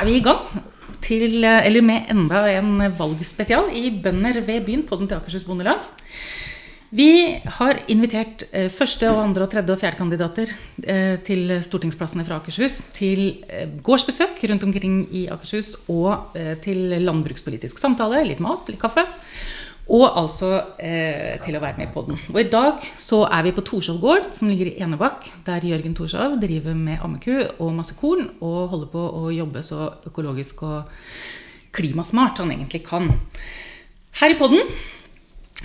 er vi i gang til, eller med enda en valgspesial i Bønder ved byen på den til Akershus Bondelag. Vi har invitert eh, første, og andre, og tredje og fjerde kandidater eh, til stortingsplassene fra Akershus til eh, gårdsbesøk rundt omkring i Akershus og eh, til landbrukspolitisk samtale, litt mat, litt kaffe. Og altså eh, til å være med i poden. Og i dag så er vi på Torshov gård, som ligger i Enebakk, der Jørgen Torshov driver med ammeku og masse korn, og holder på å jobbe så økologisk og klimasmart han egentlig kan. Her i podden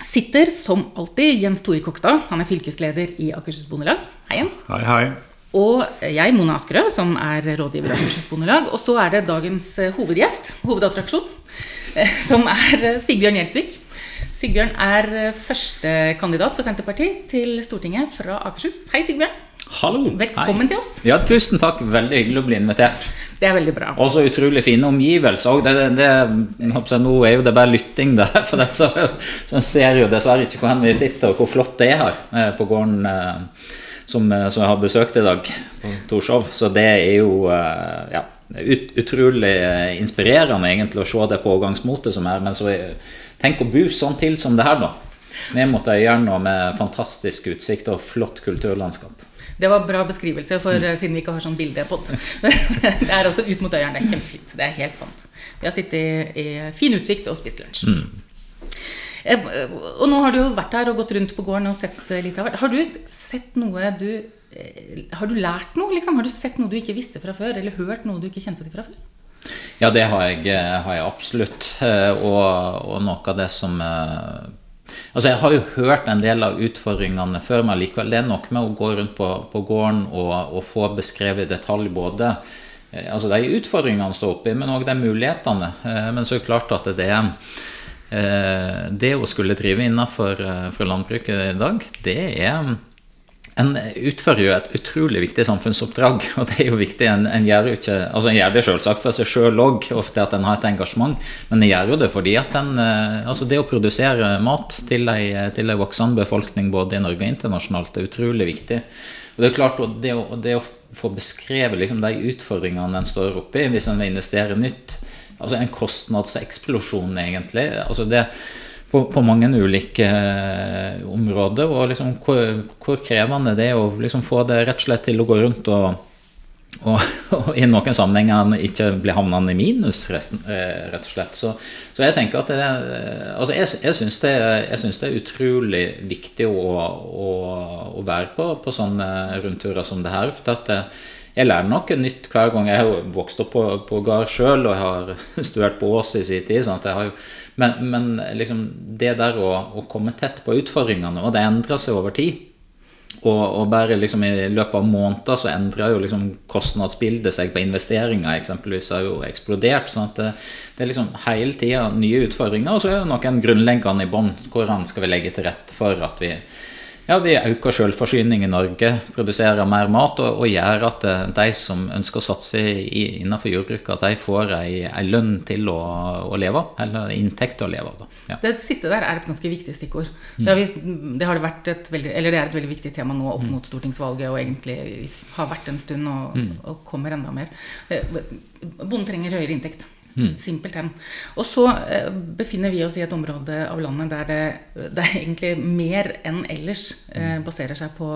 sitter som alltid Jens Tore Kokstad. Han er fylkesleder i Akershus Bondelag. Hei, Jens. Hei, hei. Og jeg, Mona Askerød, som er rådgiver i Akershus Bondelag. Og så er det dagens eh, hovedgjest, hovedattraksjon, eh, som er eh, Sigbjørn Gjelsvik. Sigbjørn er førstekandidat for Senterpartiet til Stortinget fra Akershus. Hei, Sigbjørn. Hallo. Velkommen Hei. til oss. Ja, tusen takk. Veldig hyggelig å bli invitert. Det er veldig bra. Og så utrolig fine omgivelser. Det, det, det, nå er jo det bare lytting der, for den så, så ser jo dessverre ikke hvor vi sitter, og hvor flott det er her eh, på gården eh, som, eh, som jeg har besøkt i dag, på Torshov. Så det er jo ja, ut, utrolig inspirerende egentlig å se det pågangsmotet som er. Men så tenk å bo sånn til som det her, da. Ned mot Øyeren med fantastisk utsikt og flott kulturlandskap. Det var bra beskrivelse, for mm. siden vi ikke har sånn bildepod. det er også ut mot Øyeren. Det er kjempefint. Det er helt sant. Vi har sittet i, i fin utsikt og spist lunsj. Mm. Eh, og nå har du jo vært her og gått rundt på gården og sett litt av hvert. Har du sett noe du eh, Har du lært noe, liksom? Har du sett noe du ikke visste fra før, eller hørt noe du ikke kjente til fra før? Ja, det har jeg, har jeg absolutt. Og, og, noe av det som Altså Jeg har jo hørt en del av utfordringene før, men likevel det er noe med å gå rundt på, på gården og, og, få beskrevet i detalj både eh, altså de utfordringene står oppi, men òg de mulighetene. Eh, men så er det klart at det er eh, det å skulle drive innenfor landbruket i dag, det er en utfører jo et utrolig viktig samfunnsoppdrag. og det er jo viktig, En, en gjør ikke, altså en gjør det selvsagt for seg sjøl òg, ofte at en har et engasjement. Men en gjør jo det fordi at en, eh, altså det å produsere mat til en, til ei voksende befolkning både i Norge og internasjonalt er utrolig viktig. Og Det er klart, det å, det å få beskrevet liksom de utfordringene en står oppi hvis en vil investere nytt, altså en kostnadseksplosjon egentlig. altså det på, på, mange ulike eh, områder. Og liksom hvor, hvor, krevende det er å liksom få det rett og slett til å gå rundt og, og, og i noen sammenhenger ikke bli havnende i minus, resten, eh, rett og slett. Så, så, jeg tenker at det eh, altså jeg, jeg syns det, det, er utrolig viktig å, å, å være på, på sånne rundturer som det her. for at det, jeg lærer noe nytt hver gang. Jeg har vokst opp på, på gard sjøl, og jeg har studert på Ås i sin tid. Sånn jo, men, men liksom det der å, å, komme tett på utfordringene, og det endrer seg over tid. Og, og bare liksom i løpet av måneder så endrer jo liksom kostnadsbildet seg på investeringer eksempelvis har jo eksplodert. sånn at det, det er liksom hele tida nye utfordringer, og så er det noen grunnleggende i bånn. Hvordan skal vi legge til rette for at vi ja, vi øker selvforsyning i Norge, produserer mer mat og, og gjør at eh, de som ønsker å satse i, innenfor jordbruket, at de får ei, ei lønn til å, å, leve av, eller inntekt til å leve av. Ja. Det siste der er et ganske viktig stikkord. Det, har, det, har vært et veldig, eller det er et veldig viktig tema nå opp mm. mot stortingsvalget, og egentlig har vært en stund og, mm. og kommer enda mer. Eh, bonden trenger høyere inntekt. Mm. Simpelthen. Og så eh, befinner vi oss i et område av landet der det, det egentlig mer enn ellers eh, mm. baserer seg på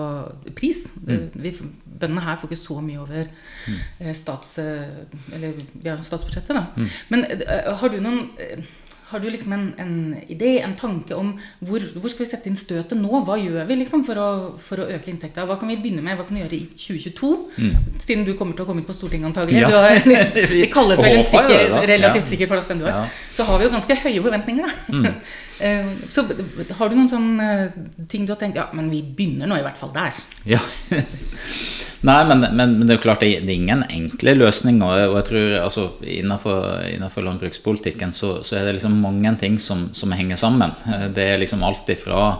pris. Mm. Vi, bøndene her får ikke så mye over mm. eh, stats, eller, ja, statsbudsjettet. Da. Mm. Men eh, har du noen eh, har du liksom en, en, idé, en tanke om hvor, hvor, skal vi sette inn støtet nå? Hva gjør vi liksom for, å, for å øke inntekta? Hva kan vi begynne med? Hva kan vi gjøre i 2022? Mm. Siden du kommer til å komme ut på Stortinget antagelig. Ja. Har, det kalles vel en sikker, relativt sikker plass den du har. Så har vi jo ganske høye forventninger, da. Mm. Eh, så har du noen sånne ting du har tenkt Ja, men vi begynner nå i hvert fall der. Ja. Nei, men, men, men, det er jo klart det, er ingen enkle løsninger. Og jeg tror altså, innenfor, innenfor landbrukspolitikken så, så, er det liksom mange ting som, som, henger sammen. Det er liksom alt ifra,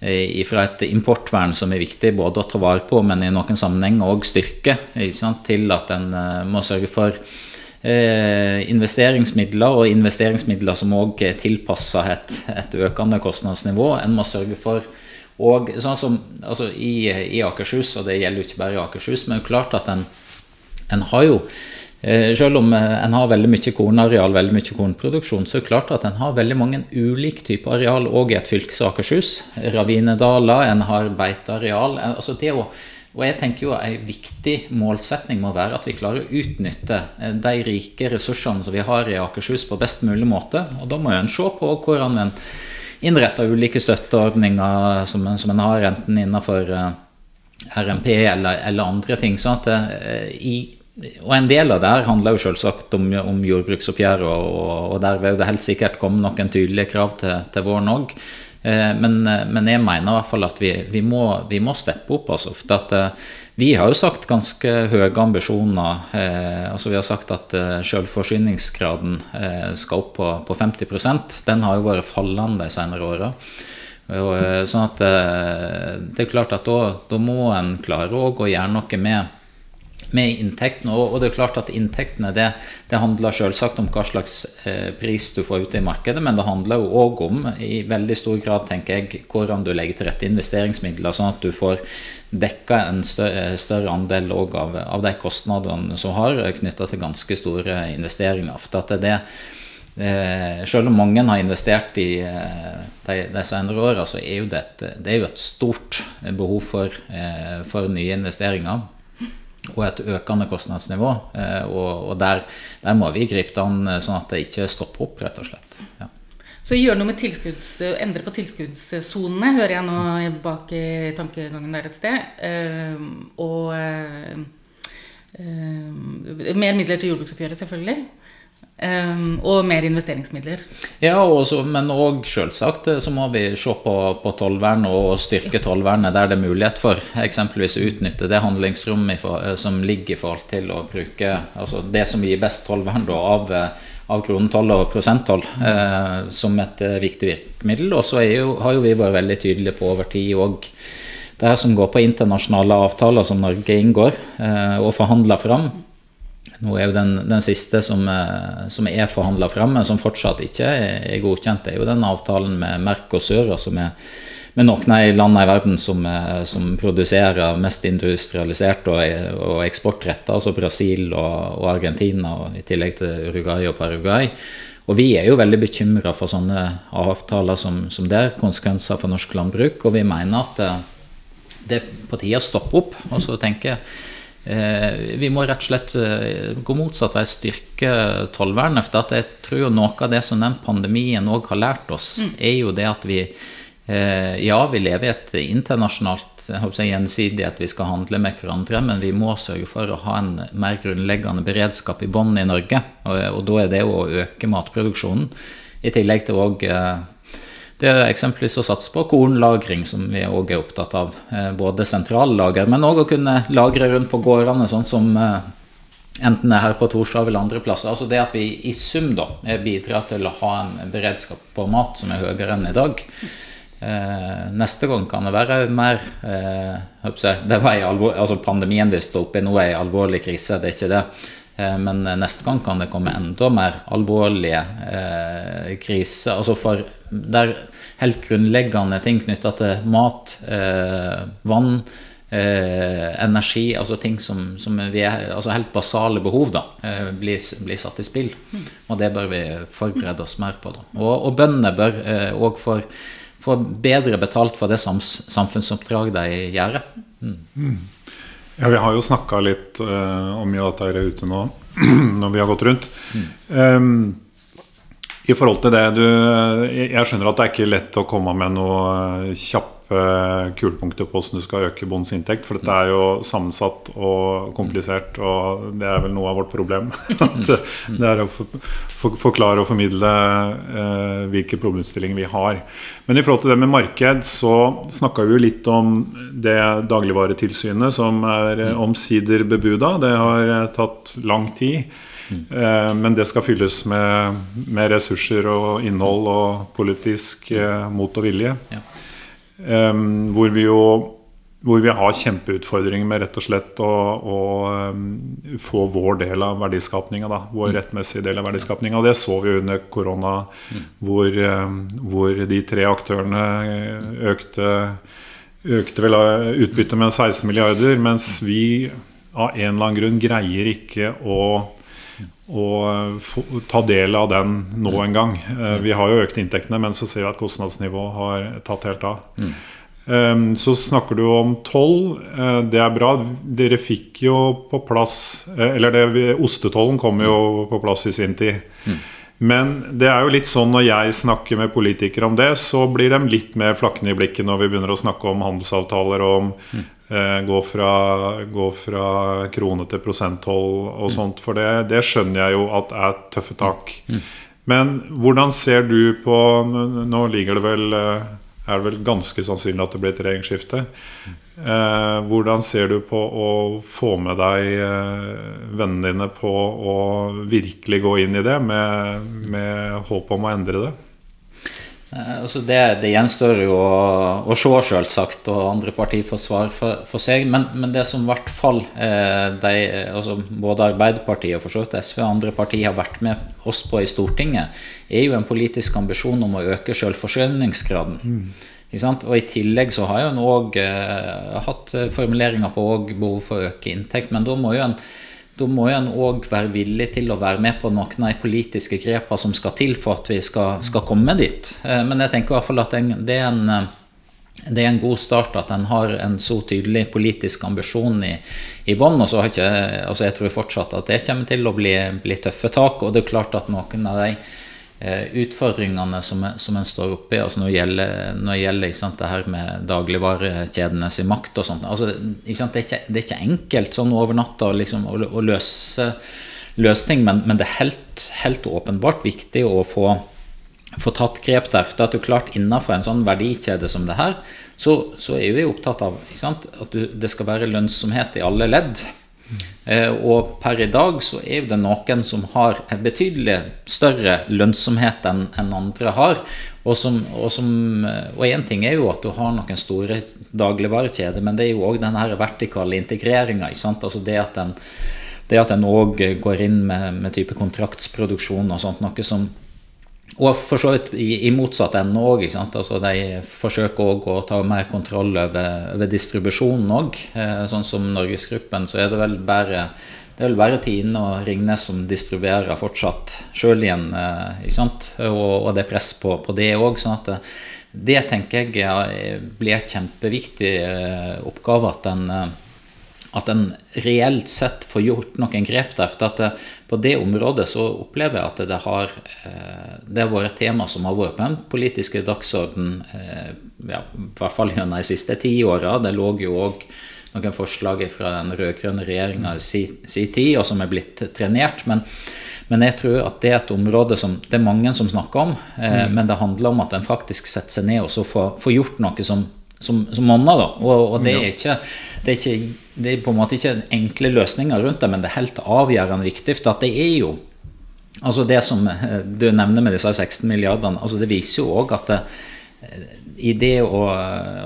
ifra et importvern som er viktig både å ta vare på, men i noen sammenhenger òg styrke, til at en uh, må sørge for eh, investeringsmidler, og investeringsmidler som òg er tilpassa et, et økende kostnadsnivå. En må sørge for og sånn som altså i, i, Akershus, og det gjelder jo ikke bare i Akershus, men klart at en, en har jo Eh, selv om eh, en har veldig mye kornareal, veldig mye kornproduksjon, så er det klart at en har veldig mange ulike typer areal òg i et fylke som Akershus. Ravinedaler, en har beiteareal. Eh, altså å og jeg tenker jo En viktig målsetning må være at vi klarer å utnytte de rike ressursene som vi har i Akershus på best mulig måte. og Da må en se på hvordan en innretter ulike støtteordninger som, som en har, enten innenfor RMP eller, eller andre ting. sånn at i og En del av det her handler jo selvsagt om, om jordbruksoppgjøret, og, og, der vil det helt sikkert komme noen tydelige krav til, til våren òg. Eh, men, men, jeg mener i hvert fall at vi, vi, må, vi må, steppe opp. Altså, for at, eh, vi har jo sagt ganske høye ambisjoner. Eh, altså Vi har sagt at eh, selvforsyningsgraden eh, skal opp på, på 50% Den har jo vært fallende de senere åra. Eh, sånn at det er klart at da, da må en klare å gjøre noe med med inntektene. Og, det er klart at inntektene det, det handler selvsagt om hva slags eh, pris du får ute i markedet, men det handler jo òg om, i veldig stor grad, tenker jeg, hvordan du legger til rette investeringsmidler, sånn at du får dekka en større, større andel av, av, de kostnadene som har knytta til ganske store investeringer. For at det, Eh, selv om mange har investert i eh, de, de senere åra, så er jo det, et, det er jo et stort behov for, eh, for nye investeringer og et økende kostnadsnivå. Eh, og, der, der, må vi gripe det an eh, sånn at det ikke stopper opp, rett og slett. Ja. Så gjør noe med tilskudds, endre på tilskuddssonene, hører jeg nå bak i tankegangen der et sted. Uh, og uh, uh, mer midler til jordbruksoppgjøret, selvfølgelig. Um, og mer investeringsmidler. Ja, også, men òg selvsagt eh, så må vi se på, på tollvern og styrke tollvernet der det er mulighet for. Eksempelvis utnytte det handlingsrommet eh, som ligger i forhold til å bruke altså det som gir best tollvern da, av, eh, av kronetoll og prosenttoll eh, som et viktig virkemiddel. Og så har jo vi vært veldig tydelige på over tid òg det her som går på internasjonale avtaler som Norge inngår eh, og forhandler fram nå er jo den, den siste som, eh, som er forhandla frem, men som fortsatt ikke er godkjent, det er jo den avtalen med Mercosur, altså med, med noen av landene i verden som, eh, som, produserer mest industrialisert og, og eksportretta, altså Brasil og, og, Argentina, og i tillegg til Uruguay og Paraguay. Og vi er jo veldig bekymra for sånne avtaler som, som det er, konsekvenser for norsk landbruk, og vi mener at det, eh, det er på tide å stoppe opp. og så tenke Eh, vi må rett og slett eh, gå motsatt vei, styrke tollvernet. For jeg tror jo noe av det som den pandemien òg har lært oss, mm. er jo det at vi eh, Ja, vi lever i et internasjonalt gjensidighet, vi skal handle med hverandre, men vi må sørge for å ha en mer grunnleggende beredskap i bånn i Norge. Og, og, da er det å øke matproduksjonen, i tillegg til òg det er eksempelvis å satse på kornlagring, som vi òg er opptatt av. Eh, både sentrallager, men òg å kunne lagre rundt på gårdene, sånn som eh, enten er her på Torshov eller andre plasser. Altså det at vi i sum da bidrar til å ha en beredskap på mat som er høyere enn i dag. Eh, neste gang kan det være mer det var alvor, altså Pandemien vi står oppe i nå, er en alvorlig krise, det er ikke det. Men neste gang kan det komme enda mer alvorlige eh, kriser. Altså for der helt grunnleggende ting knytta til mat, eh, vann, eh, energi, altså ting som, som vi er, altså helt basale behov, da, eh, blir, blir, satt i spill. Og det bør vi forberede oss mer på. da. Og, og bøndene bør òg eh, få, bedre betalt for det samfunnsoppdrag de gjør. Mm. Ja, Vi har jo snakka litt uh, om mye av dette her ute nå når vi har gått rundt. Mm. Um, i forhold til det du Jeg skjønner at det er ikke lett å komme med noe kjappe kulepunkter på hvordan du skal øke bondens inntekt. For dette er jo sammensatt og komplisert, og det er vel noe av vårt problem. det er å forklare og formidle eh, hvilke problemstillinger vi har. Men i forhold til det med marked, så snakka vi jo litt om det dagligvaretilsynet som er mm. omsider bebuda. Det har tatt lang tid. Men det skal fylles med, med, ressurser og innhold og politisk eh, mot og vilje. Ja. Um, hvor vi jo hvor vi har kjempeutfordringer med rett og slett å, å um, få vår del av verdiskapninga. Vår mm. rettmessige del av verdiskapninga. Det så vi under korona, mm. hvor, um, hvor, de tre aktørene økte, økte vel utbyttet med 16 milliarder, mens vi av en eller annen grunn greier ikke å og ta del av den nå en gang. Vi har jo økt inntektene, men så ser vi at kostnadsnivået har tatt helt av. Um, så snakker du om toll. Uh, det er bra. Dere fikk jo på plass Eller det, ostetollen kom jo på plass i sin tid. Mm. Men det er jo litt sånn når jeg snakker med politikere om det, så blir de litt mer flakkende i blikket når vi begynner å snakke om handelsavtaler og om mm. Gå, fra, gå, fra, krone til prosenttoll og mm. sånt. For det, det, skjønner jeg jo at er tøffe tak. Mm. Men hvordan ser du på Nå ligger det vel er det vel ganske sannsynlig at det blir et regjeringsskifte. Eh, hvordan ser du på å få med deg eh, vennene dine på å virkelig gå inn i det med, med håp om å endre det? Eh, altså det, det, gjenstår jo å, å se, selvsagt, og andre partier får svar for, for, seg. Men, men, det som i hvert fall eh, de, altså både Arbeiderpartiet og for så vidt SV og andre partier har vært med oss på i Stortinget, er jo en politisk ambisjon om å øke selvforsyningsgraden. Mm. Og I tillegg så har en òg eh, hatt eh, formuleringer på behov for å øke inntekt. Men da må jo en da må en òg være villig til å være med på noen av de politiske grepene som skal til for at vi skal, skal komme dit. Eh, men jeg tenker i hvert fall at det er en, det er en god start at en har en så tydelig politisk ambisjon i, i bånn. Altså jeg tror fortsatt at det kommer til å bli, bli tøffe tak. Og det er klart at noen av de Eh, utfordringene som, som en står oppe i altså når det gjelder, når det gjelder sant, det her med dagligvarekjedenes makt og sånt. Altså, det, er ikke, det, er ikke, enkelt sånn over natta liksom, å, å, løse, løse ting, men, men, det er helt, helt, åpenbart viktig å få, få tatt grep der. For at du klart innenfor en sånn verdikjede som det her, så, så er vi opptatt av sant, at du, det skal være lønnsomhet i alle ledd. Eh, og per i dag så er det noen som har en betydelig større lønnsomhet enn andre har. Og, som, som, og en ting er jo at du har noen store dagligvarekjeder, men det er jo òg den vertikale integreringa. Altså det at en det at en òg går inn med, med, type kontraktsproduksjon og sånt, noe som og for så vidt i, i motsatt ende òg. Altså de forsøker òg å ta mer kontroll over, over distribusjonen òg. Eh, sånn som Norgesgruppen, så er det vel bare det er vel bare Tine og Ringnes som distribuerer fortsatt sjøl igjen. Eh, ikke sant? Og, og det er press på, på det òg. Sånn at det, det tenker jeg blir en kjempeviktig eh, oppgave. at den at en reelt sett får gjort noen grep der. For at det, på det området så opplever jeg at det har, eh, det har vært et tema som har vært på den politiske dagsorden eh, ja, i hvert fall gjennom de siste ti åra. Det lå jo òg noen forslag fra den rød-grønne regjeringa i sin si tid, og som er blitt trenert. Men, men, jeg tror at det er et område som det er mange som snakker om. Eh, mm. Men det handler om at en faktisk setter seg ned og så får, får gjort noe som som, som monner. Og, og det, er ikke, det, er ikke, det er på en måte ikke enkle løsninger rundt det, men det er helt avgjørende viktig. For at det er jo altså Det som eh, du nevner med disse 16 milliardene, altså det viser jo òg at det, eh, i det å,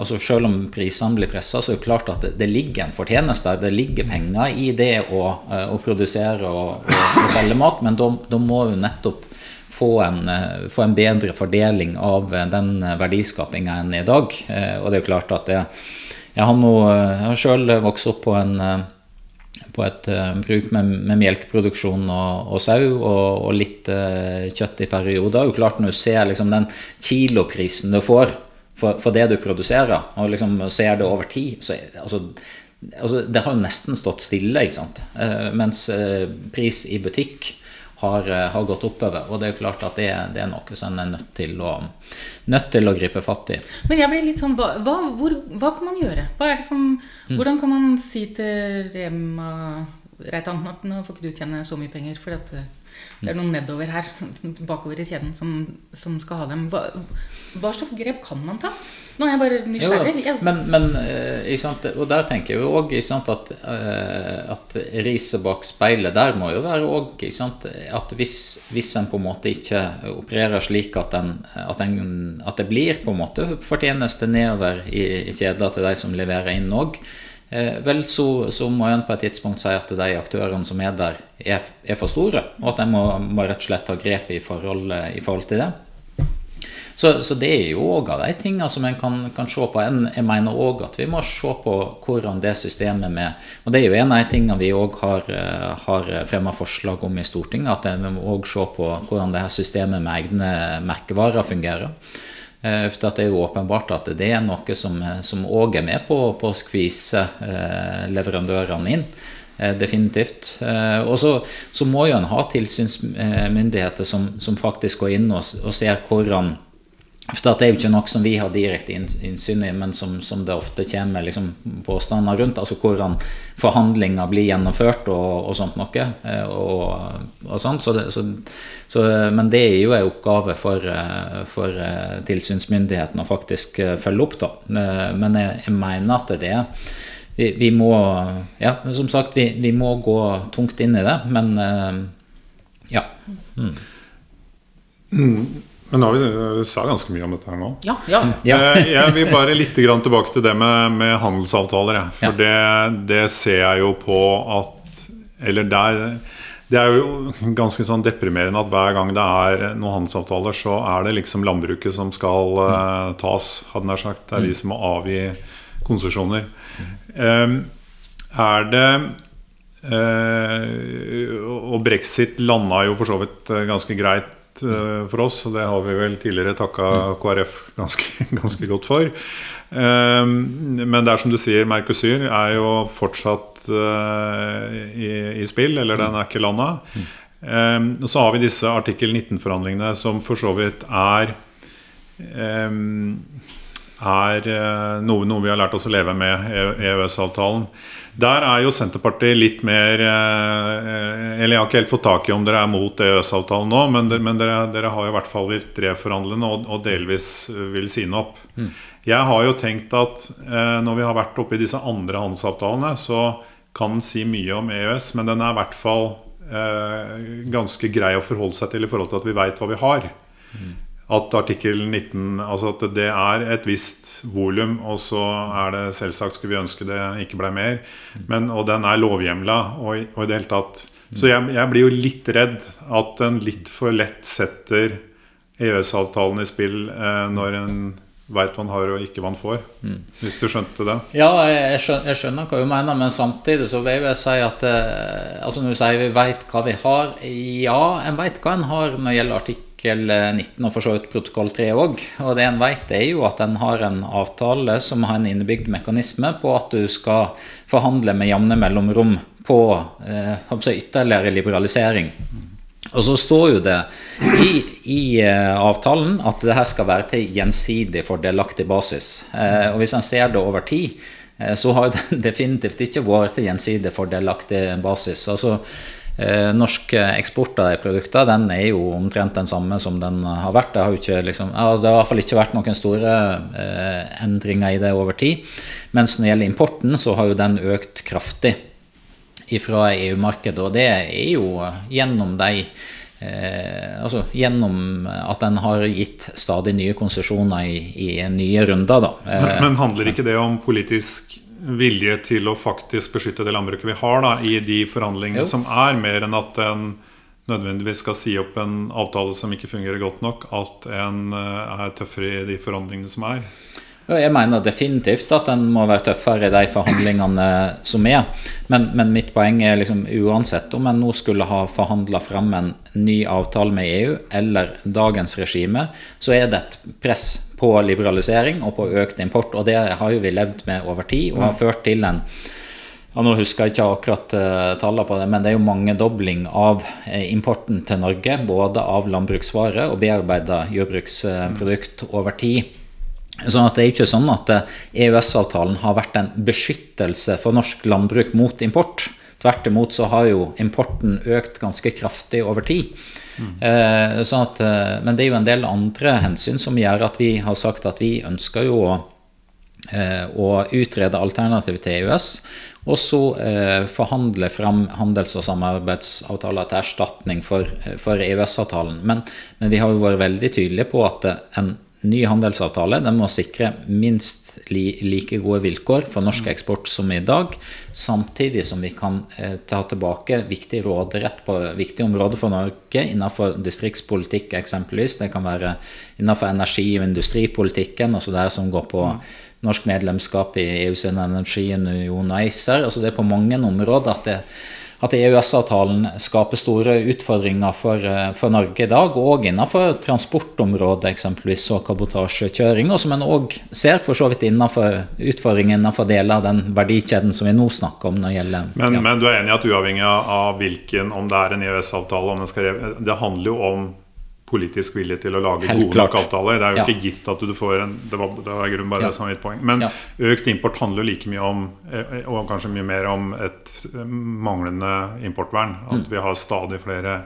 altså Selv om prisene blir pressa, så er det klart at det, det, ligger en fortjeneste der. Det ligger penger i det å, eh, å produsere og, og, og, selge mat, men da, må vi nettopp få en, eh, få en, bedre fordeling av eh, den verdiskapinga enn i dag. Eh, og det er jo klart at det, jeg har, jeg har sjøl vokst opp på, en, på et bruk med, med melkeproduksjon og, og, sau, og, og litt kjøtt i perioder. Og klart Når du ser liksom, den kiloprisen du får for, for, det du produserer, og liksom ser det over tid så altså, altså, Det har jo nesten stått stille, ikke sant? Mens pris i butikk har, eh, har, gått oppover. Og det er jo klart at det, det er noe som en er nødt til, å, nødt til å gripe fatt i. Men jeg blir litt sånn hva, hvor, hva kan man gjøre? Som, mm. Hvordan kan man si til Rema Reitan at nå får ikke du tjene så mye penger? For at eh, det er noen nedover her, bakover i kjeden, som, som skal ha dem. Hva, hva, slags grep kan man ta? Nå er jeg bare nysgjerrig. Jo, men, men sant, og der tenker jeg òg at, eh, at riset bak speilet der må jo være òg at hvis, hvis en på en måte ikke opererer slik at, en, at, en, at det blir på en måte fortjeneste nedover i, i kjeda til de som leverer inn òg, Eh, vel, så, så, må en på et tidspunkt si at de aktørene som er der, er, er for store. Og at en må, må, rett og slett ta grep i forhold, i forhold til det. Så, så, det er jo òg av de tingene som en kan, kan, se på. Jeg mener òg at vi må se på hvordan det systemet med Og det er jo en av de tingene vi òg har, eh, har fremma forslag om i Stortinget, at vi må òg se på hvordan det her systemet med egne merkevarer fungerer. Eh, for Det er jo åpenbart at det er noe som òg er med på, på å skvise eh, leverandørene inn. Eh, definitivt. Og så, må jo en ha tilsynsmyndigheter som, som faktisk går inn og, og ser hvordan for Det er jo ikke noe som vi har direkte innsyn i, men som, som det ofte kommer liksom, påstander rundt. altså Hvordan forhandlinger blir gjennomført og, og sånt noe. Eh, og, og sånt, så det, så, så, men det er jo en oppgave for, eh, for eh, tilsynsmyndighetene å faktisk følge opp. da. Men jeg, jeg mener at det er vi, vi, må ja, som sagt, vi, vi, må gå tungt inn i det, men ja. Mm. Mm. Men nå har vi, vi sa ganske mye om dette her nå. Ja, ja. ja. jeg vil bare litt tilbake til det med, med handelsavtaler. For ja. det, det, ser jeg jo på at Eller der Det er jo ganske sånn deprimerende at hver gang det er noen handelsavtaler, så er det liksom landbruket som skal uh, tas, hadde nær sagt. Det er de mm. som må avgi konsesjoner. Um, er det uh, Og brexit landa jo for så vidt ganske greit Eh, for oss. Og det har vi vel tidligere takka. KrF ganske, ganske godt for. Eh, men det er som du sier, Mercosur er jo fortsatt eh, i, i spill, eller den er ikke landa. Og så har vi disse artikkel 19-forhandlingene som for så vidt er er noe, noe vi har lært oss å leve med, EØS-avtalen. Der er jo Senterpartiet litt mer eh, Eller jeg har ikke helt fått tak i om dere er mot EØS-avtalen nå, men, dere, men dere, dere, har i hvert fall vært reforhandlende og, og, delvis vil si noe opp. Mm. Jeg har jo tenkt at eh, når vi har vært oppe i disse andre handelsavtalene, så kan den si mye om EØS, men den er i hvert fall eh, ganske grei å forholde seg til i forhold til at vi veit hva vi har. Mm at artikkel 19 Altså at det er et visst volum, og så er det selvsagt skulle vi ønske det ikke ble mer. Men, og den er lovhjemla. Og, og, i det hele tatt Så jeg, jeg, blir jo litt redd at den litt for lett setter EØS-avtalen i spill eh, når en veit han har og ikke hva han får. Mm. Hvis du skjønte det? Ja, jeg skjønner, jeg skjønner, hva du mener, men samtidig så vil jeg si at eh, altså Når du sier vi veit hva vi har Ja, en veit hva en har når det gjelder artikkel artikkel 19 og for så vidt protokoll 3 òg. Og det en vet, er jo at en har en avtale som har en innebygd mekanisme på at du skal forhandle med jevne mellomrom på eh, ytterligere liberalisering. Og så står jo det i, i eh, avtalen at det her skal være til gjensidig fordelaktig basis. Eh, og hvis en ser det over tid, uh, så har det definitivt ikke vært til gjensidig fordelaktig basis. Altså Eh, norsk eksport av de produktene den er jo omtrent den samme som den har vært. Det har, ikke, liksom, altså det har i hvert fall ikke vært noen store eh, endringer i det over tid. Mens når det gjelder importen, så har jo den økt kraftig fra EU-markedet. Og det er jo gjennom de eh, altså gjennom at en har gitt stadig nye konsesjoner i, i, nye runder. Da. Men, men handler ikke det om politisk vilje til å faktisk beskytte det landbruket vi har da, i de forhandlingene jo. som er, mer enn at en nødvendigvis skal si opp en avtale som ikke fungerer godt nok, at en eh, er tøffere i de forhandlingene som er. Jeg mener definitivt at en må være tøffere i de forhandlingene som er. Men, men mitt poeng er liksom uansett om en nå skulle ha forhandla frem en ny avtale med EU eller dagens regime, så er det et press på liberalisering og på økt import. Og det har jo vi levd med over tid og har ført til en ja, nå husker jeg ikke akkurat uh, tallene på det, men det er jo mangedobling av uh, importen til Norge. Både av landbruksvarer og bearbeida jordbruksprodukt over tid. Sånn at Det er ikke sånn at EØS-avtalen har vært en beskyttelse for norsk landbruk mot import. Tvert imot så har jo importen økt ganske kraftig over tid. Mm. Eh, sånn at, eh, men det er jo en del andre hensyn som gjør at vi har sagt at vi ønsker jo å, eh, å utrede alternativ til EØS. Og så eh, forhandle fram handels- og samarbeidsavtaler til erstatning for, for EØS-avtalen. Men, men, vi har jo vært veldig tydelige på at en ny handelsavtale den må sikre minst li, like gode vilkår for norsk eksport som i dag, samtidig som vi kan eh, ta tilbake viktig råderett på viktige områder for Norge innenfor distriktspolitikk eksempelvis. Det kan være innenfor energi- og industripolitikken, altså det som går på norsk medlemskap i EUs energiunion ACER. Altså det er på mange områder at det at EØS-avtalen skaper store utfordringer for, eh, for, Norge i dag, og innenfor transportområdet, eksempelvis, og kabotasjekjøring. Og som en òg ser for så vidt innenfor utfordringer innenfor deler av den verdikjeden som vi nå snakker om. når det gjelder... Men, ja. men du er enig i at uavhengig av hvilken, om det er en EØS-avtale, det handler jo om politisk vilje til å lage Helt gode nok avtaler. Det er jo ja. ikke gitt at du får en Det var, det var grunn bare ja. det som var mitt poeng. Men ja. økt import handler like mye om, eh, og kanskje mye mer om, et eh, manglende importvern. At mm. vi har stadig flere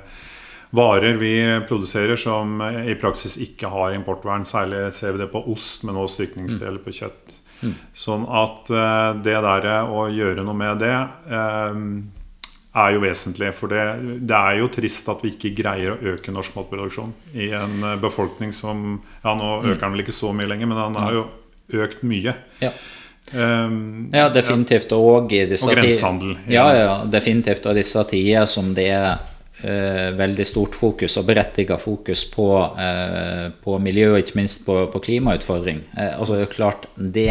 varer vi produserer som i praksis ikke har importvern. Særlig ser vi det på ost, men også stykningsdeler på kjøtt. Mm. Sånn at eh, det der å gjøre noe med det er jo vesentlig. For det, det, er jo trist at vi ikke greier å øke norsk matproduksjon i en eh, befolkning som Ja, nå mm. øker den vel ikke så mye lenger, men den har jo økt mye. Ja. Um, ja, definitivt. Og i disse Og grensehandel. Ja, ja, definitivt. Og disse tider som det er uh, veldig stort fokus, og berettiget fokus på, uh, på miljø, og ikke minst på, på klimautfordring. Uh, altså, det er klart, det,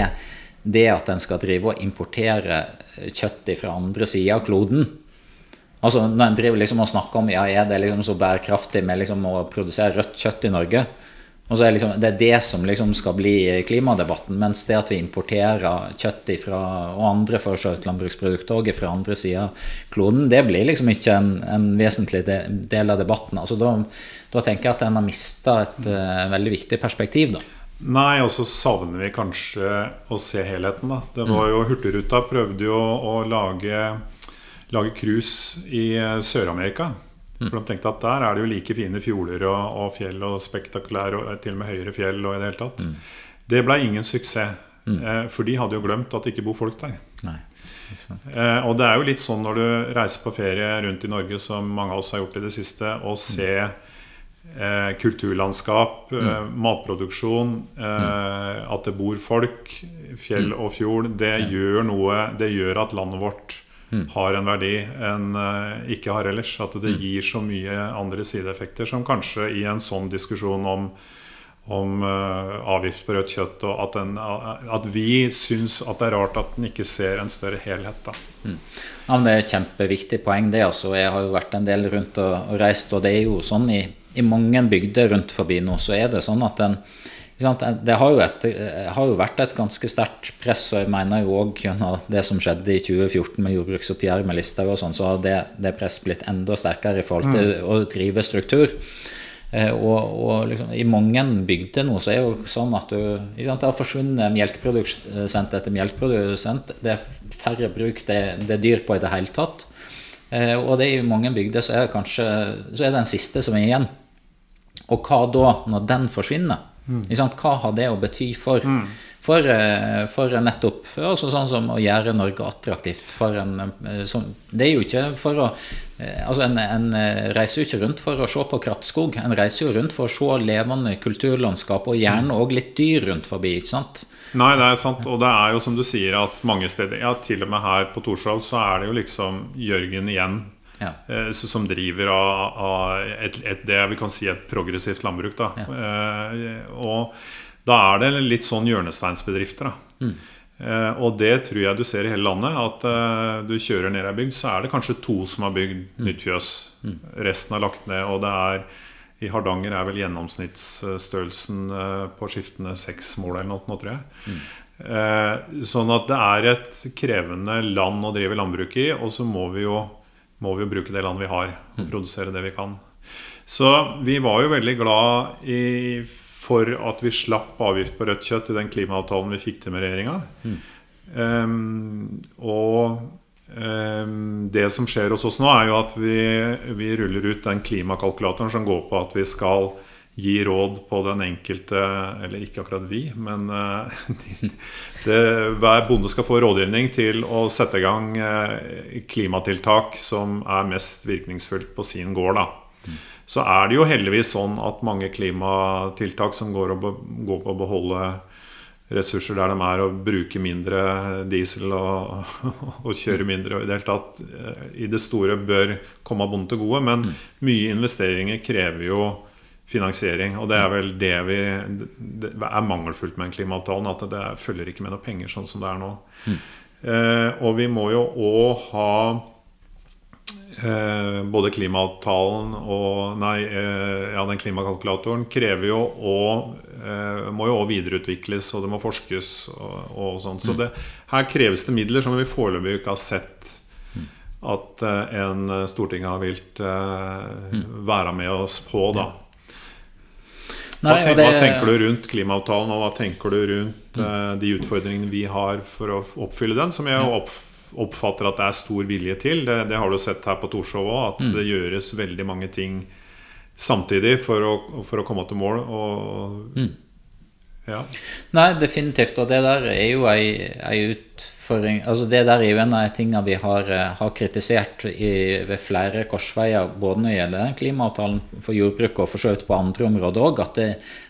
det at en skal drive og importere kjøtt fra andre sida av kloden, Altså Når en driver liksom og snakker om ja, er det liksom så bærekraftig med liksom å produsere rødt kjøtt i Norge, og så er liksom, Det er det som liksom skal bli klimadebatten. Mens det at vi importerer kjøtt ifra, og andre for så vidt landbruksprodukter òg fra andre sida av kloden, det blir liksom ikke en, en vesentlig del av debatten. Altså da, da, tenker jeg at en har mista et uh, veldig viktig perspektiv. da. Nei, og så savner vi kanskje å se helheten. da. Det var jo Hurtigruta prøvde jo å lage lage cruise i eh, Sør-Amerika. For De tenkte at der er det jo like fine fjorder og, og fjell og spektakulære, og til og med høyere fjell. og i Det hele tatt. Mm. Det ble ingen suksess. Mm. Eh, for de hadde jo glemt at det ikke bor folk der. Nei, eh, og det er jo litt sånn når du reiser på ferie rundt i Norge, som mange av oss har gjort i det siste, og se eh, kulturlandskap, mm. eh, matproduksjon, eh, at det bor folk, fjell mm. og fjord, det gjør noe Det gjør at landet vårt mm. Har en verdi enn uh, ikke har ellers. At det mm. gir så mye andre sideeffekter som kanskje i en sånn diskusjon om, om uh, avgift på rødt kjøtt, og at, den, at vi syns at det er rart at den ikke ser en større helhet. Mm. Ja, det er et kjempeviktig poeng. det altså. Jeg har jo vært en del rundt og, og reist, og det er jo sånn i, i mange bygder rundt forbi nå, så er det sånn at en det har jo, et, har jo, vært et ganske sterkt press, og jeg mener jo òg gjennom det som skjedde i 2014 med jordbruksoppgjøret med Listhaug og sånn, så har det, det presset blitt enda sterkere i forhold til mm. å drive struktur. Eh, og, og liksom, I mange bygder nå så er det jo sånn at du, det har forsvunnet melkeprodusent etter melkeprodusent. Det er færre bruk det, det er dyr på i det hele tatt. Eh, og det er i mange bygder så er det kanskje så er det den siste som er igjen. Og hva da, når den forsvinner? Mm. Hva har det å bety for, mm. for, eh, for nettopp altså sånn som å gjøre Norge attraktivt? En, eh, som, det er jo ikke for å eh, altså en, en, reiser jo ikke rundt for å se på krattskog. En reiser jo rundt for å se levende kulturlandskap, og gjerne òg litt dyr rundt forbi. ikke sant? Nei, det er sant. Og det er jo som du sier at mange steder, ja, til og med her på Torshov, så er det jo liksom Jørgen igjen ja. Eh, som driver av, av et, et, det vi kan si et progressivt landbruk. Da. Ja. Eh, og da er det litt sånn hjørnesteinsbedrifter. Mm. Eh, og det tror jeg du ser i hele landet. At du kjører ned ei bygd, så er det kanskje to som har bygd mm. nytt fjøs. Mm. Resten er lagt ned. Og det er i Hardanger er vel gjennomsnittsstørrelsen på skiftene seks mål eller noe, tror jeg. Mm. sånn at det er et krevende land å drive landbruk i. Og så må vi jo må vi jo bruke det landet vi har, og mm. produsere det vi kan. Så vi var jo veldig glad i, for at vi slapp avgift på rødt kjøtt i den klimaavtalen vi fikk til med regjeringa. Mm. Um, og um, det som skjer hos oss nå, er jo at vi, vi ruller ut den klimakalkulatoren som går på at vi skal gi råd på den enkelte Eller ikke akkurat vi, men uh, det, hver bonde skal få rådgivning til å sette i gang uh, klimatiltak som er mest virkningsfullt på sin gård. Da. så er det jo heldigvis sånn at mange klimatiltak som går, går på å beholde ressurser der de er, og bruke mindre diesel og, og kjøre mindre og i det hele tatt eh, i det store bør komme bonden til gode. Men mm. mye investeringer krever jo finansiering. Og det er vel det vi Det er mangelfullt med en klimaavtalen. At det følger ikke med noe penger sånn som det er nå. Mm. Eh, og vi må jo òg ha Eh, både klimaavtalen og Nei, eh, ja, den klimakalkulatoren krever jo og eh, må jo òg videreutvikles, og det må forskes og, og sånn. Så mm. det, her kreves det midler som vi foreløpig ikke har sett mm. at eh, en Stortinget har vilt eh, mm. være med oss på, da. Nei, hva, ten det... hva, tenker du rundt klimaavtalen, og hva tenker du rundt uh, de utfordringene vi har for å oppfylle den, som jeg opp, oppfatter at det er stor vilje til. Det, det har du sett her på Torshov òg, at mm. det gjøres veldig mange ting samtidig for å, for å komme til mål. Og, mm. Ja. Nei, definitivt. Og det der er jo ei, ei utfordring altså Det der er jo en av de tingene vi har, eh, har kritisert i, ved flere korsveier, både når det gjelder klimaavtalen for jordbruket og for så vidt på andre områder òg, at,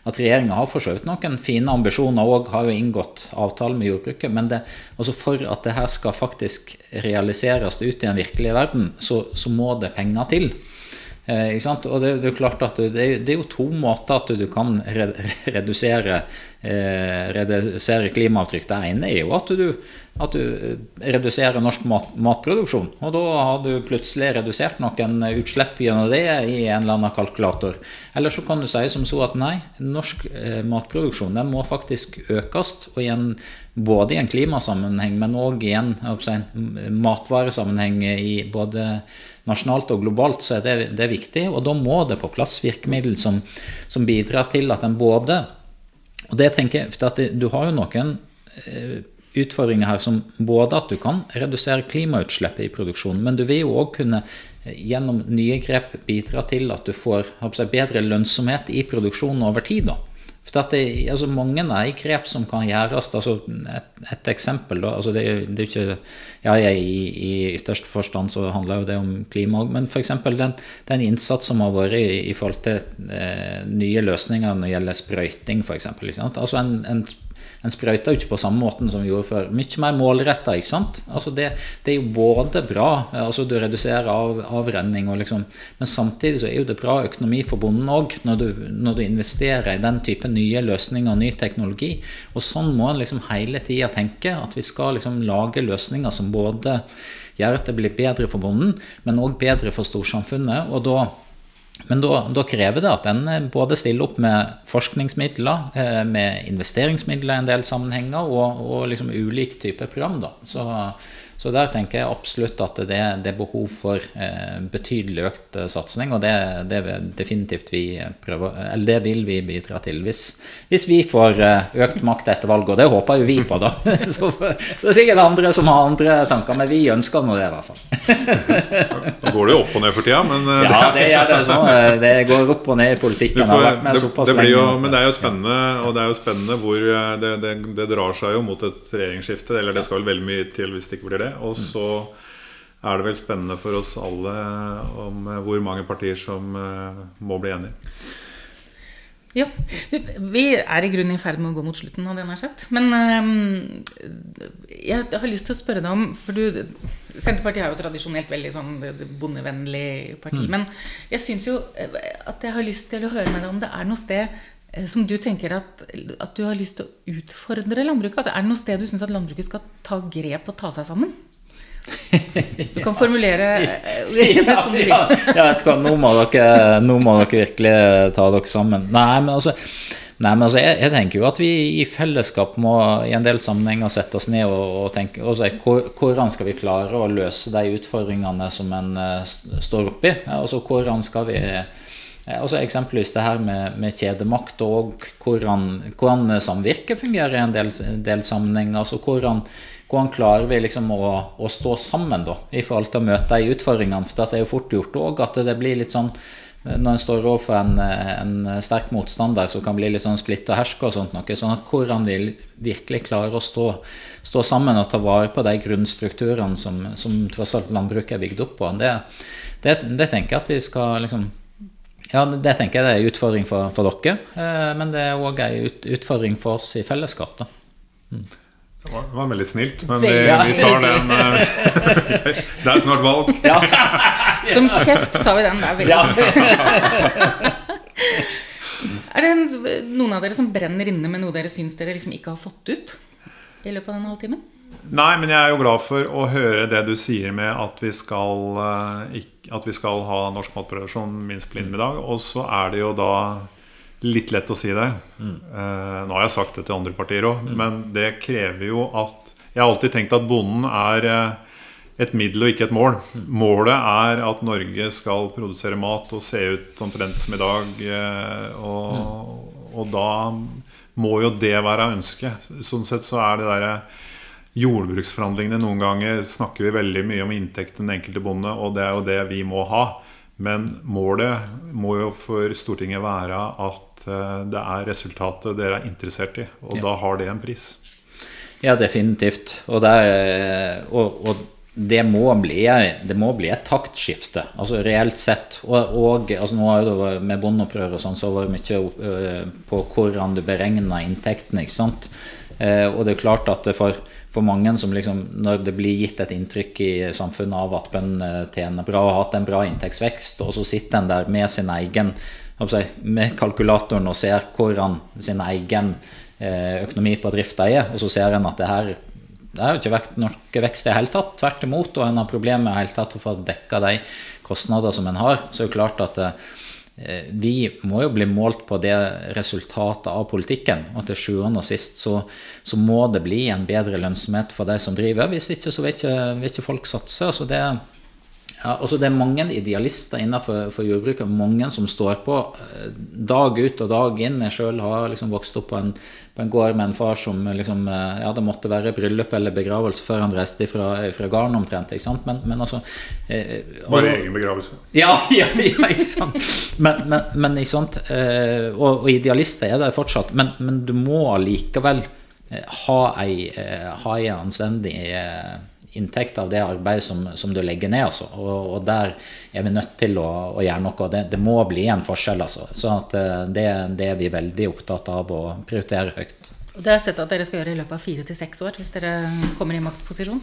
at regjeringa har for så vidt noen fine ambisjoner og har jo inngått avtale med jordbruket. Men det, altså for at det her skal faktisk realiseres ut i den virkelige verden, så, så må det penger til. Eh, og det, det, er klart at du, det, det, er, jo to måter at du, du kan redusere, eh, redusere klimaavtrykk. Det ene er jo at du, at du eh, reduserer norsk mat, matproduksjon. Og da har du plutselig redusert noen utslipp gjennom det i en eller annen kalkulator. Eller så kan du si som så at nei, norsk eh, matproduksjon den må faktisk økes. og igjen både i en klimasammenheng, men òg i en, si, matvaresammenheng i både nasjonalt og globalt, så er det, det er viktig. Og da må det på plass virkemiddel som, som bidrar til at en både Og det tenker jeg, for Du har jo noen eh, utfordringer her som både at du kan redusere klimautslippet i produksjonen, men du vil jo òg kunne eh, gjennom nye grep bidra til at du får jeg, bedre lønnsomhet i produksjonen over tid. da. For det er altså, mange av grep som kan gjøres altså, et, et, eksempel da, altså, det, det, er ikke, ja, I, i ytterste forstand så handler jo det om klima òg, men f.eks. Den, den innsats som har vært i, i forhold til eh, nye løsninger når det gjelder sprøyting, f.eks. Altså en, en en sprøyter jo ikke på samme måten som vi gjorde før. Mye mer målretta. Altså det, det, er jo både bra, altså du reduserer av, avrenning, liksom, men samtidig så er jo det bra økonomi for bonden òg, når, når, du investerer i den type nye løsninger og ny teknologi. Og sånn må en liksom hele tida tenke, at vi skal liksom lage løsninger som både gjør at det blir bedre for bonden, men òg bedre for storsamfunnet. og da men da, da, krever det at en eh, både stiller opp med forskningsmidler, eh, med investeringsmidler i en del sammenhenger, og, og liksom ulik type program. Da. Så, så der tenker jeg absolutt at det, det er behov for eh, betydelig økt eh, satsing, og det, det definitivt vi prøver, eller det vil vi bidra til. Hvis, hvis vi får eh, økt makt etter valget, og det håper jo vi på, da. Så, så det er sikkert andre som har andre tanker, men vi ønsker nå det, i hvert fall. Nå går det jo opp og ned for tida, men Ja, det gjør det. Sånn. Det går opp og ned i politikken. Får, det, det jo, men det er jo spennende, og det er jo spennende hvor det, det, drar seg jo mot et regjeringsskifte. Eller det skal vel veldig mye til hvis det ikke blir det det. Og så er det vel spennende for oss alle om eh, hvor mange partier som eh, må bli enige. Ja. Vi er i grunnen i ferd med å gå mot slutten av det han har sagt. Men um, jeg har lyst til å spørre deg om For du, Senterpartiet er jo tradisjonelt veldig sånn bondevennlig parti. Mm. Men jeg syns jo eh, at jeg har lyst til å høre med deg om det er noe sted som du tenker at, at, du har lyst til å utfordre landbruket? Altså, er det noe sted du syns at landbruket skal ta grep og ta seg sammen? Du kan formulere det som du vil. ja, vet hva, nå må, dere, nå må dere virkelig ta dere sammen. Nei, men altså, nei, men altså jeg, jeg, tenker jo at vi i fellesskap må i en del sammenhenger sette oss ned og, og tenke også, hvor, Hvordan skal vi klare å løse de utfordringene som en uh, står oppi? Altså, hvordan skal vi Altså Eksempelvis det her med, med kjedemakt og hvordan, hvordan samvirket fungerer i en del, del sammenhenger. Altså hvordan, hvordan klarer vi liksom å, å, stå sammen da, i forhold til å møte de utfordringene? For det er jo fort gjort òg at det blir litt sånn når en står overfor en, en sterk motstander som kan bli litt sånn splitt og herske og sånt noe. Sånn at hvordan vi virkelig klarer å stå, stå, sammen og ta vare på de grunnstrukturene som, som tross alt landbruket er bygd opp på, det, det, det tenker jeg at vi skal liksom Ja, det tenker jeg det er en utfordring for, for dere. Eh, men det er òg en ut, utfordring for oss i fellesskap. da. Det var, det var veldig snilt, men vi, vi tar den eh, Det er snart valg. Som kjeft tar vi den. der, vil jeg. Er det noen av dere som brenner inne med noe dere syns dere liksom ikke har fått ut i løpet av den halvtimen? Nei, men jeg er jo glad for å høre det du sier med at vi skal, eh, at vi skal ha norsk matproduksjon minst på linje med i dag. Og så er det jo da litt lett å si det. Mm. nå har jeg sagt det til andre partier òg, men det krever jo at Jeg har alltid tenkt at bonden er eh, et middel og ikke et mål. Målet er at Norge skal produsere mat og se ut omtrent som i dag. eh, Og, og da må jo det være ønsket. Sånn sett så er det derre Jordbruksforhandlingene noen ganger snakker vi veldig mye om inntekten den enkelte bonde, og det er jo det vi må ha. Men målet må jo for Stortinget være at eh, det er resultatet dere er interessert i, og da har det en pris. Ja, definitivt. Og det, er- og, og det, må bli, det må bli et taktskifte, altså reelt sett. Og, og altså nå har det vært- med bondeopprøret og sånn, så var det mye øh, på hvordan du beregner inntektene. ikke sant? Eh, og det er klart at for, for mange som liksom, når det blir gitt et inntrykk i samfunnet av at bøndene tjener bra og har hatt en bra inntektsvekst, og så sitter en der med sin egen med kalkulatoren og ser hvordan sin egen eh, økonomi på drifta er, og så ser en at det her det jo ikke vært noe vekst i det hele tatt. Tvert imot. Og en har problemer med hele tatt å få dekka de kostnader som en har. Så er det klart at eh, vi må jo bli målt på det resultatet av politikken. Og til sjuende og sist så, så må det bli en bedre lønnsomhet for de som driver. Hvis ikke så vil ikke, vil ikke folk satse. Altså det, altså det er mange idealister innenfor jordbruket, mange som står på eh, dag ut og dag inn. Jeg sjøl har liksom vokst opp på en, på en gård med en far som liksom, eh, ja, det måtte være bryllup eller begravelse før han reiste fra, fra gården omtrent. ikke sant? Men, men altså, eh, Bare altså egen begravelse. ja, ja, ja, ikke sant. Men, men, men ikke sant? Eh, og, og idealister er det fortsatt. Men, men du må allikevel eh, ha ei, eh, ha ei anstendig eh, inntekt av det arbeidet som, som du legger ned. Altså. Og, og der er vi nødt til å, å gjøre noe. Det, det må bli en forskjell. Altså. Så at, eh, det, det er vi veldig opptatt av å prioritere høyt. Og det har jeg sett at dere skal gjøre i løpet av fire til seks år, hvis dere kommer i maktposisjon.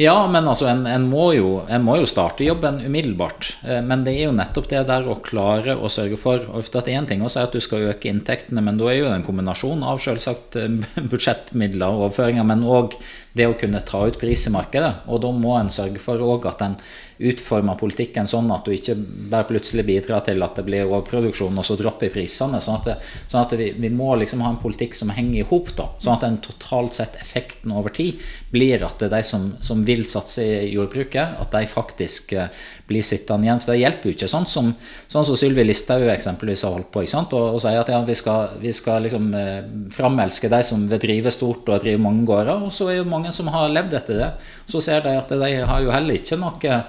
Ja, men altså, en, en, må jo, en må jo starte jobben umiddelbart. Eh, Men det er jo nettopp det der å klare å sørge for for at Én ting er å si at du skal øke inntektene, men da er jo det en kombinasjon av selvsagt eh, budsjettmidler og overføringer, men òg det å kunne ta ut pris i markedet. Og da må en sørge for at en utformer politikken sånn at du ikke bare plutselig bidrar til at det blir overproduksjon, og så dropper prisene. Sånn at, det, sånn at vi, vi må liksom ha en politikk som henger i hop. Sånn at den totalt sett effekten over tid blir at det er de som, som vil satse i jordbruket, at de faktisk eh, blir sittende igjen. For det hjelper jo ikke sånn som, sånn som Sylvi Listhaug eksempelvis har holdt på, ikke sant? og, og sier at ja, vi skal, vi skal liksom eh, framelske de som vil drive stort og drive mange gårder, og så er jo mange som har levd etter det. Så ser de at de har jo heller ikke noe,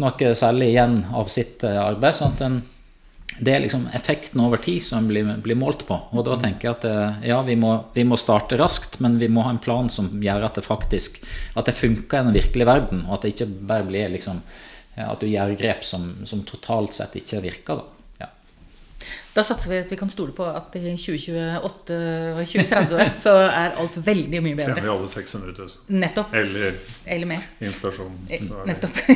noe særlig igjen av sitt eh, arbeid. sånn at en det er liksom effekten over tid som blir, blir målt på. Og da tenker jeg at eh, ja, vi må, vi må starte raskt, men vi må ha en plan som gjør at det faktisk at det funker i den virkelige verden, og at det ikke bare blir liksom at du gjør grep som, som totalt sett ikke virker. da. Da satser vi at vi kan stole på at i 2028 og 2030 så er alt veldig mye bedre. Tjener vi alle 600 000. Nettopp. Eller Eller mer. inflasjon. Eh, Nettopp.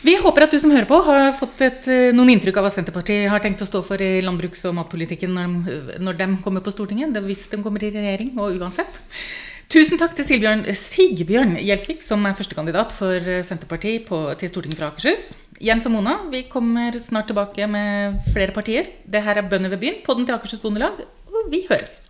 Vi håper at du som hører på, har fått et, eh, noen inntrykk av hva Senterpartiet har tenkt å stå for i landbruks- og matpolitikken når de, når de kommer på Stortinget. det- Hvis de kommer i regjering, og uansett. Tusen takk til Sigbjørn, Sigbjørn Gjelsvik, som er førstekandidat for Senterpartiet på, til Stortinget fra Akershus. Jens og Mona, vi kommer snart tilbake med flere partier. Det her er Bønder ved byen, podden til Akershus Bondelag, og vi høres.